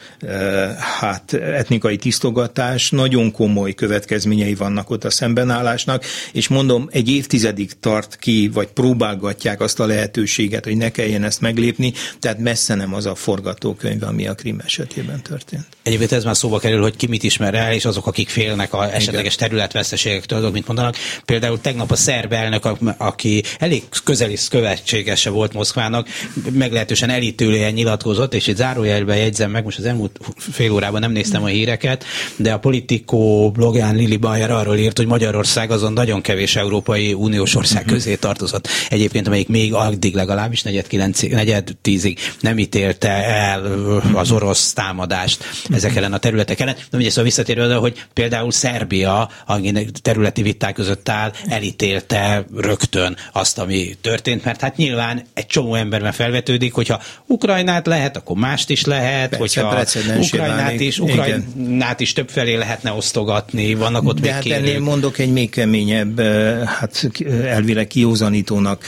hát etnikai tisztogatás, nagyon komoly következményei vannak ott a szembenállásnak, és mondom, egy évtizedig tart ki, vagy próbálgatják azt a lehetőséget, hogy ne kelljen ezt meglépni, tehát messze nem az a forgatókönyv, ami a Krim esetében történt. Egyébként ez már szóba kerül, hogy ki mit ismer el, és azok, akik félnek a esetleges területveszteségektől, azok mit mondanak. Például tegnap a szerb elnök, aki elég közeli követségese volt Moszkvának, meglehetősen elítélően nyilatkozott, és itt zárójelben jegyzem meg, most az elmúlt fél órában nem néztem a híreket, de a Politikó blogján Lili Bayer arról írt, hogy Magyarország azon nagyon kevés Európai Uniós ország mhm. közé tartozott. Egyébként, amelyik még addig legalábbis negyed, kilenc, negyed tízig nem ítélte el az orosz támadást ezek ellen a területek ellen. De ugye szóval visszatérve oda, hogy például Szerbia, ami területi viták között áll, elítélte rögtön azt, ami történt, mert hát nyilván egy csomó emberben felvetődik, hogyha Ukrajnát lehet, akkor mást is lehet, Persze, hogyha Ukrajnát is, Ukrajnát is többfelé lehetne osztogatni, vannak ott De még hát ennél mondok egy még keményebb, hát elvileg kiózanítónak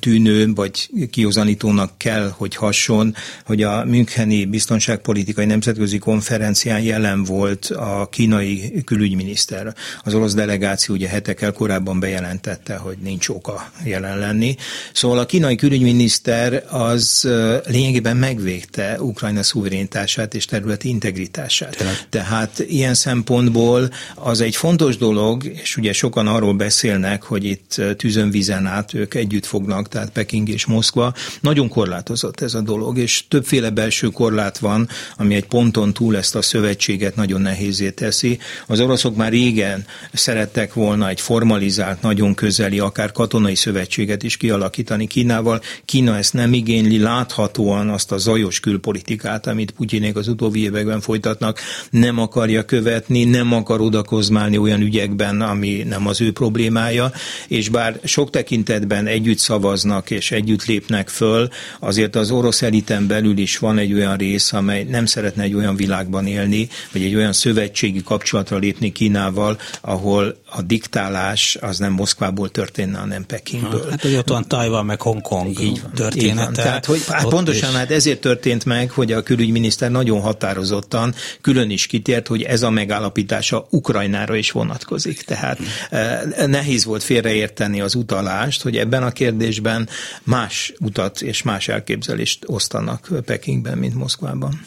tűnő, vagy kiózanítónak kell, hogy hason, hogy a Müncheni Biztonságpolitikai Nemzetközi Konferencián jelen volt a kínai külügyminiszter. Az orosz delegáció ugye hetekkel korábban bejelentette, hogy nincs oka jelen lenni. Szóval a kínai külügyminiszter az lényegében megvégte Ukrajna szuverénitását és területi integritását. Tényleg. Tehát ilyen szempontból az egy fontos dolog, és ugye sokan arról beszélnek, hogy itt tűzönvízen át ők együtt fognak, tehát Peking és Moszkva. Nagyon korlátozott ez a dolog, és többféle belső korlát van, ami egy ponton túl ezt a szövetséget nagyon nehézé teszi. Az oroszok már régen szerettek volna egy formalizált, nagyon közeli, akár katonai szövetséget is kialakítani Kínával. Kína ezt nem igényli, láthatóan azt a zajos külpolitikát, amit Putyinék az utóbbi években folytatnak, nem akarja követni, nem akar odakozmálni olyan ügyekben, ami nem az ő problémája, és bár sok tekintetben együtt szavaznak és együtt lépnek föl, azért az orosz eliten belül is van egy olyan rész, amely nem szeretne egy olyan világban élni, vagy egy olyan szövetségi kapcsolatra lépni Kínával, ahol a diktálás az nem Moszkvából történne, hanem Pekingből. Hát, hogy ott van Tajvan, meg Hongkong így van, története. Így van. Tehát, hogy, hát pontosan, is. hát ezért történt meg, hogy a külügyminiszter nagyon határozottan külön is kitért, hogy ez a megállapítása Ukrajnára is vonatkozik. Tehát eh, nehéz volt félreérteni az utalást, hogy ebben a kérdésben más utat és más elképzelést osztanak Pekingben, mint Moszkvában.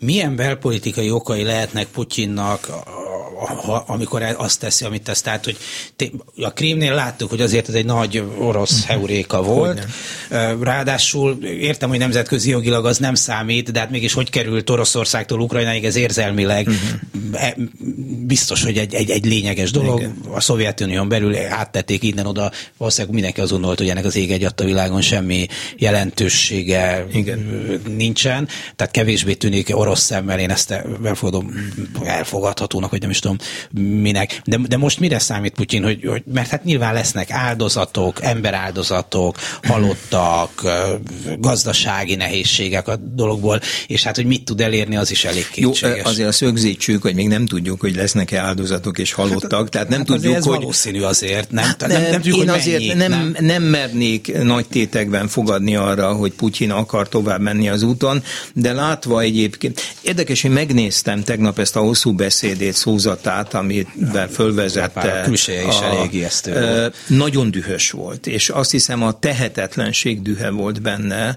Milyen belpolitikai okai lehetnek Putyinnak amikor azt teszi, amit tesz. Tehát, hogy a Krímnél láttuk, hogy azért ez egy nagy orosz mhm. heuréka volt. Ráadásul értem, hogy nemzetközi jogilag az nem számít, de hát mégis hogy került Oroszországtól Ukrajnáig, ez érzelmileg uh-huh. biztos, hogy egy, egy, egy lényeges dolog. Igen. A Szovjetunión belül áttették innen oda, valószínűleg mindenki azon volt, hogy ennek az ég egy a világon semmi jelentősége Igen. nincsen, tehát kevésbé tűnik orosz szemmel, én ezt elfogadom, elfogadhatónak, hogy nem is tudom minek. De, de most mire számít Putyin, hogy, hogy mert hát nyilván lesznek áldozatok, emberáldozatok, halottak, gazdasági nehézségek a dologból, és hát, hogy mit tud elérni, az is elég kétséges. Jó, azért szögzítsük, hogy még nem tudjuk, hogy lesznek-e áldozatok és halottak, tehát nem hát tudjuk, ez hogy... valószínű azért, nem? nem, nem, nem tudjuk, én azért mennyit, nem, nem, nem mernék nagy tétekben fogadni arra, hogy Putyin akar tovább menni az úton, de látva egyébként, érdekes, hogy megnéztem tegnap ezt a hosszú beszédét, szózatát, amivel fölvezette. A külseje is a, elég ijesztő Nagyon dühös volt, és azt hiszem a tehetetlenség dühe volt benne,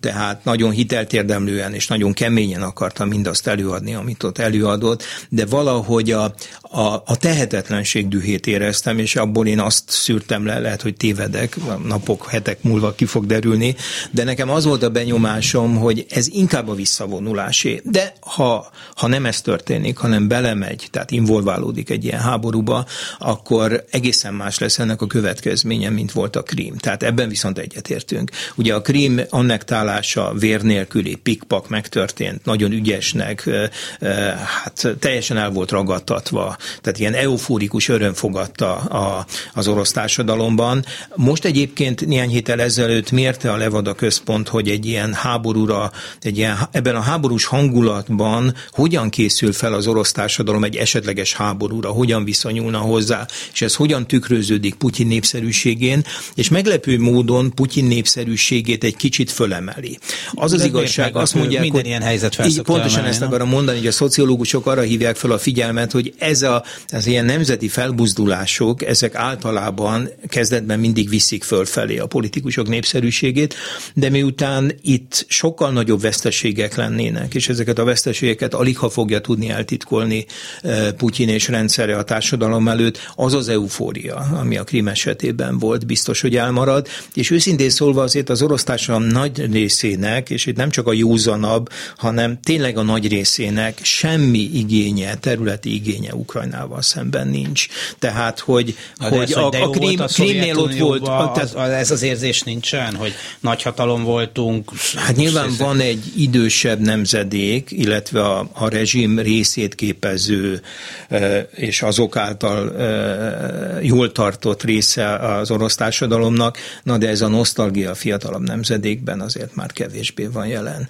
tehát nagyon hiteltérdemlően és nagyon keményen akarta mindazt előadni, amit ott előadott, de valahogy a, a, a tehetetlenség dühét éreztem, és abból én azt szűrtem le, lehet, hogy tévedek, napok, hetek múlva ki fog derülni, de nekem az volt a benyomásom, hogy ez inkább a visszavonulásé. De ha, ha nem ez történik, hanem belemegy, tehát involválódik egy ilyen háborúba, akkor egészen más lesz ennek a következménye, mint volt a Krím. Tehát ebben viszont egyetértünk. Ugye a Krím annektálása vér nélküli pikpak megtörtént, nagyon ügyesnek, hát teljesen el volt ragadtatva, tehát ilyen eufórikus öröm fogadta a, az orosz társadalomban. Most egyébként néhány héttel ezelőtt mérte a Levada központ, hogy egy ilyen háborúra, egy ilyen, ebben a háborús hangulatban hogyan készül fel az orosz társadalom egy esetleges háborúra, hogyan viszonyulna hozzá, és ez hogyan tükröződik Putyin népszerűségén, és meglepő módon Putyin népszerűségét egy kicsit fölemeli. Az az igazság, azt mondják, minden hogy ilyen helyzet így, pontosan emelni, ezt akarom mondani, hogy a szociológusok arra hívják fel a figyelmet, hogy ez a, az ilyen nemzeti felbuzdulások, ezek általában kezdetben mindig viszik fölfelé a politikusok népszerűségét, de miután itt sokkal nagyobb veszteségek lennének, és ezeket a veszteségeket alig ha fogja tudni eltitkolni eh, Putyin és rendszere a társadalom előtt, az az eufória, ami a Krim esetében volt, biztos, hogy elmarad, és őszintén szólva azért az orosz társadalom nagy részének, és itt nem csak a józanabb, hanem tényleg a nagy részének semmi igénye, területi igénye Ukrajnával szemben nincs. Tehát, hogy, hogy, ez, a, a, Krím, a Krímnél ott volt. A, tehát, az, ez az érzés nincsen, hogy nagy hatalom voltunk. Hát nyilván van egy idősebb nemzedék, illetve a, a rezsim részét képező és azok által jól tartott része az orosz társadalomnak, na de ez a nosztalgia a fiatalabb nemzedékben azért már kevésbé van jelen.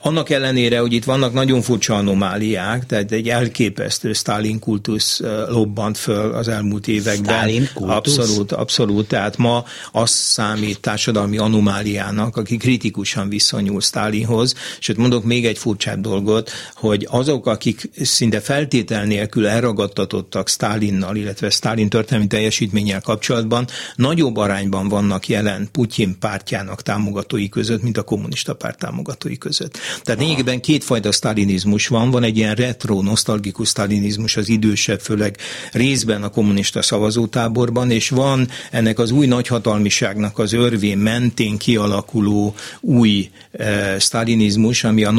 Annak ellenére, hogy itt vannak nagyon furcsa anomáliák, tehát egy elképesztő Stalin kultusz lobbant föl az elmúlt években. Stalin kultusz? Abszolút, abszolút. Tehát ma az számít társadalmi anomáliának, aki kritikusan viszonyul Stalinhoz, sőt mondok még egy furcsább dolgot, hogy azok, akik szinte feltétel nélkül elragadtatottak Stalinnal, illetve Stalin történelmi teljesítménnyel kapcsolatban, nagyobb arányban vannak jelen Putyin pártjának támogatói között, mint a kommunista párt támogatói között. Tehát lényegében kétfajta sztalinizmus van, van egy ilyen retro, nosztalgikus sztalinizmus az idősebb, főleg részben a kommunista szavazótáborban, és van ennek az új nagyhatalmiságnak az örvén mentén kialakuló új e, sztalinizmus, ami a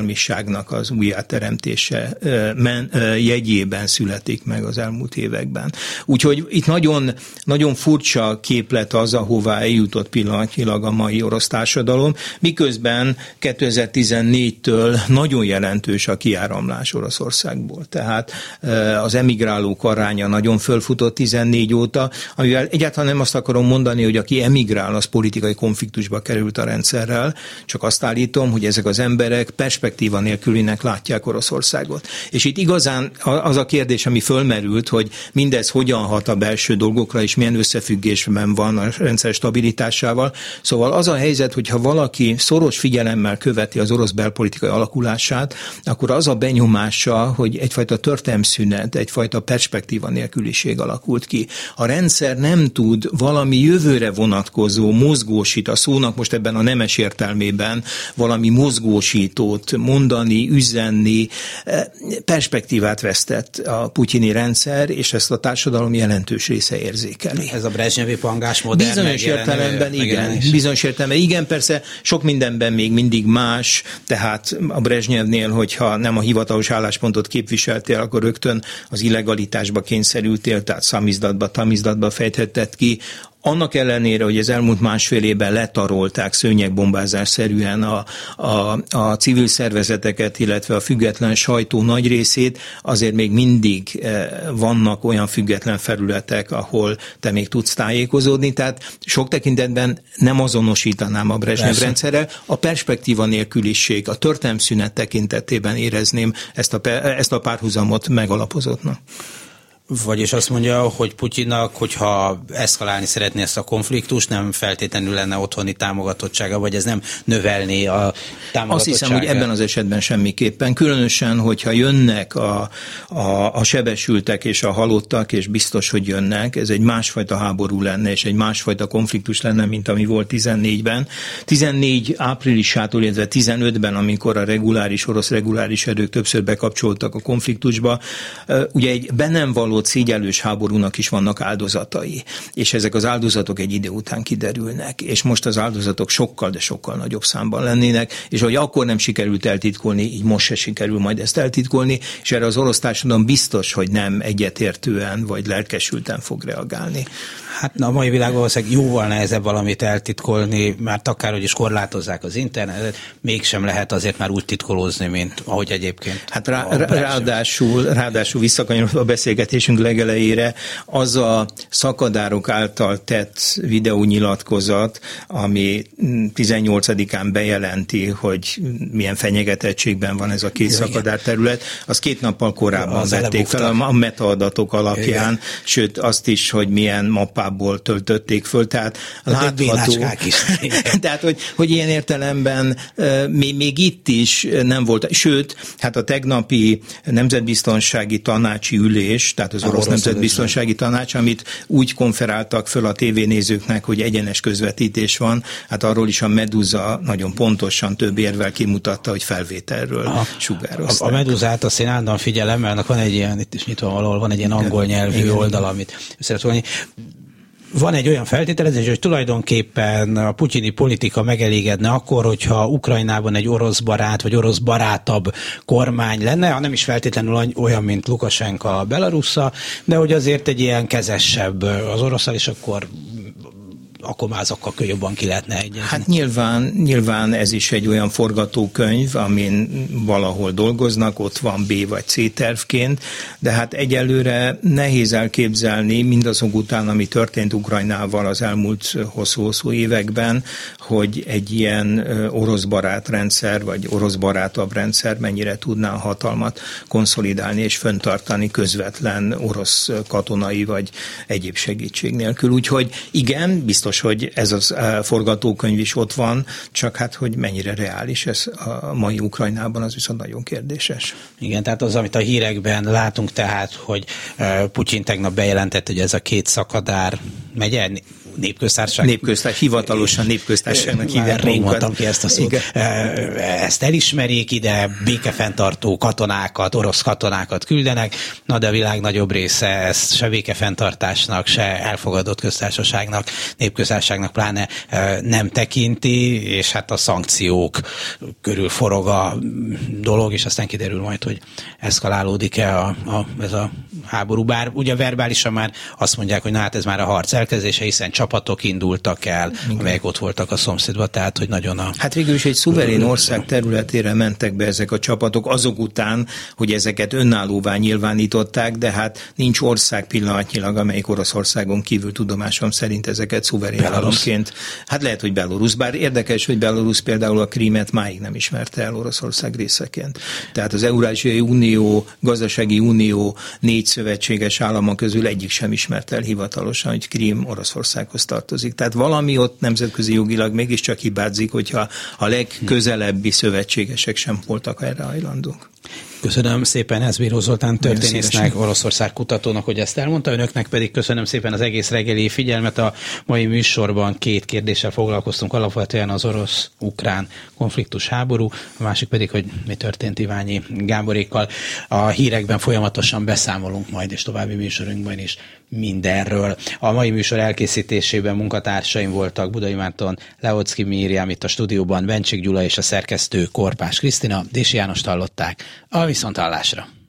nagyhatalmiságnak az újjáteremtése men, jegyében születik meg az elmúlt években. Úgyhogy itt nagyon, nagyon furcsa képlet az, ahová eljutott pillanatnyilag a mai orosz társadalom, miközben 2014-től nagyon jelentős a kiáramlás Oroszországból. Tehát az emigrálók aránya nagyon fölfutott 14 óta, amivel egyáltalán nem azt akarom mondani, hogy aki emigrál, az politikai konfliktusba került a rendszerrel, csak azt állítom, hogy ezek az emberek perspektíva nélkülinek látják Oroszországot. És itt igazán az a kérdés, ami fölmerült, hogy mindez hogyan hat a belső dolgokra, és milyen összefüggésben van a rendszer stabilitásával. Szóval az a helyzet, hogyha valaki szoros figyelemmel követi az orosz belpolitikai alakulását, akkor az a benyomása, hogy egyfajta történelmszünet, egyfajta perspektíva nélküliség alakult ki. A rendszer nem tud valami jövőre vonatkozó mozgósít, a szónak most ebben a nemes értelmében valami mozgósítót mondani, üzenni, perspektívát vesztett a putyini rendszer, és ezt a társadalom jelentős része érzékeli. Ez a Brezsnyevi pangás modell Bizonyos értelemben igen. Bizonyos értelemben igen, persze sok mindenben még mindig más, tehát a Brezsnyevnél, hogyha nem a hivatalos álláspontot képviseltél, akkor rögtön az illegalitásba kényszerültél, tehát szamizdatba, tamizdatba fejthetted ki, annak ellenére, hogy az elmúlt másfél évben letarolták szőnyegbombázásszerűen a, a, a civil szervezeteket, illetve a független sajtó nagy részét, azért még mindig eh, vannak olyan független felületek, ahol te még tudsz tájékozódni, tehát sok tekintetben nem azonosítanám a Brezsnyev rendszerrel, a perspektíva nélküliség, a történelmszünet tekintetében érezném ezt a, ezt a párhuzamot megalapozottnak. Vagyis azt mondja, hogy Putyinnak, hogyha eszkalálni szeretné ezt a konfliktust, nem feltétlenül lenne otthoni támogatottsága, vagy ez nem növelné a támogatottságát? Azt hiszem, hogy ebben az esetben semmiképpen. Különösen, hogyha jönnek a, a, a sebesültek és a halottak, és biztos, hogy jönnek, ez egy másfajta háború lenne, és egy másfajta konfliktus lenne, mint ami volt 14-ben. 14 áprilisától, illetve 15-ben, amikor a reguláris, orosz reguláris erők többször bekapcsoltak a konfliktusba, ugye egy bennem való zajlott szégyellős háborúnak is vannak áldozatai, és ezek az áldozatok egy idő után kiderülnek, és most az áldozatok sokkal, de sokkal nagyobb számban lennének, és hogy akkor nem sikerült eltitkolni, így most se sikerül majd ezt eltitkolni, és erre az orosz társadalom biztos, hogy nem egyetértően vagy lelkesülten fog reagálni. Hát na, a mai világban valószínűleg jóval nehezebb valamit eltitkolni, mert akárhogy is korlátozzák az internetet, mégsem lehet azért már úgy titkolózni, mint ahogy egyébként. Hát rá, ráadásul, ráadásul visszakanyarodva a beszélgetésünk legelejére, az a szakadárok által tett videónyilatkozat, ami 18-án bejelenti, hogy milyen fenyegetettségben van ez a két szakadár terület, az két nappal korábban az vették fel a metaadatok alapján, Igen. sőt azt is, hogy milyen mappából töltötték föl, tehát látható. Is. (laughs) tehát, hogy, hogy ilyen értelemben még, még itt is nem volt, sőt, hát a tegnapi nemzetbiztonsági tanácsi ülés, tehát az orosz nemzetbiztonsági tanács, amit úgy konferáltak föl a tévénézőknek, hogy egyenes közvetítés van, hát arról is a Meduza nagyon pontosan több érvel kimutatta, hogy felvételről a, sugározták. A, a Meduzát azt én állandóan figyelem, mert van egy ilyen, itt is nyitva valahol van egy ilyen angol nyelvű oldal, amit szeretném van egy olyan feltételezés, hogy tulajdonképpen a putyini politika megelégedne akkor, hogyha Ukrajnában egy orosz barát vagy orosz barátabb kormány lenne, ha nem is feltétlenül olyan, mint Lukasenka Belarussa, de hogy azért egy ilyen kezesebb az oroszal, és akkor akkor már azokkal jobban ki lehetne egyezni. Hát nyilván, nyilván ez is egy olyan forgatókönyv, amin valahol dolgoznak, ott van B vagy C tervként, de hát egyelőre nehéz elképzelni mindazok után, ami történt Ukrajnával az elmúlt hosszú-hosszú években, hogy egy ilyen orosz barát rendszer, vagy orosz barátabb rendszer mennyire tudná a hatalmat konszolidálni és föntartani közvetlen orosz katonai vagy egyéb segítség nélkül. Úgyhogy igen, biztos biztos, hogy ez az forgatókönyv is ott van, csak hát, hogy mennyire reális ez a mai Ukrajnában, az viszont nagyon kérdéses. Igen, tehát az, amit a hírekben látunk tehát, hogy Putyin tegnap bejelentett, hogy ez a két szakadár megye, népköztársaság. Népköztársaság, hivatalosan népköztársaságnak hívják Rég mondtam ki ezt a szót. Igen. Ezt elismerjék ide, békefenntartó katonákat, orosz katonákat küldenek, na de a világ nagyobb része ezt se békefenntartásnak, se elfogadott köztársaságnak, népköztársaságnak pláne nem tekinti, és hát a szankciók körül forog a dolog, és aztán kiderül majd, hogy eszkalálódik-e a, a, ez a háború. Bár ugye verbálisan már azt mondják, hogy na hát ez már a harc elkezdése, hiszen csapatok indultak el, Igen. amelyek ott voltak a szomszédban, tehát hogy nagyon a... Hát végül is egy szuverén ország területére mentek be ezek a csapatok azok után, hogy ezeket önállóvá nyilvánították, de hát nincs ország pillanatnyilag, amelyik Oroszországon kívül tudomásom szerint ezeket szuverén államként. Hát lehet, hogy Belarus, bár érdekes, hogy Belarus például a Krímet máig nem ismerte el Oroszország részeként. Tehát az Eurázsiai Unió, Gazdasági Unió négy szövetséges állama közül egyik sem ismerte el hivatalosan, hogy Krím Oroszország Oroszországhoz tartozik. Tehát valami ott nemzetközi jogilag mégiscsak hibázik, hogyha a legközelebbi szövetségesek sem voltak erre hajlandók. Köszönöm szépen Ezbíró Zoltán történésznek, Oroszország kutatónak, hogy ezt elmondta. Önöknek pedig köszönöm szépen az egész reggeli figyelmet. A mai műsorban két kérdéssel foglalkoztunk, alapvetően az orosz-ukrán konfliktus háború, a másik pedig, hogy mi történt Iványi Gáborékkal. A hírekben folyamatosan beszámolunk majd, és további műsorunkban is mindenről. A mai műsor elkészítésében munkatársaim voltak Budai Márton, Leocki Mírjám itt a stúdióban, Bencsik Gyula és a szerkesztő Korpás Krisztina, Dési Jánost hallották. A viszonthallásra!